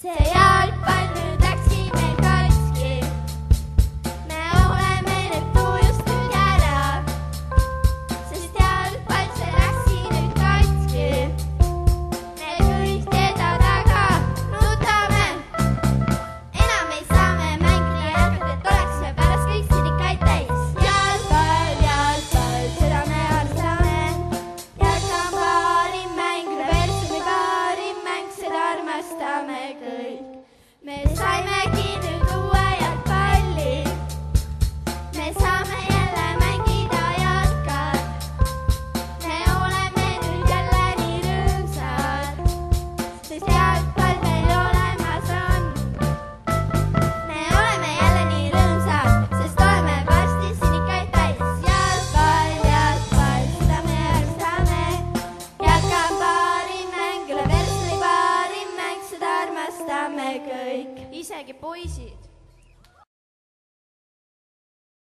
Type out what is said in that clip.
Say à mẹ cười. Mẹ say teame kõik, isegi poisid.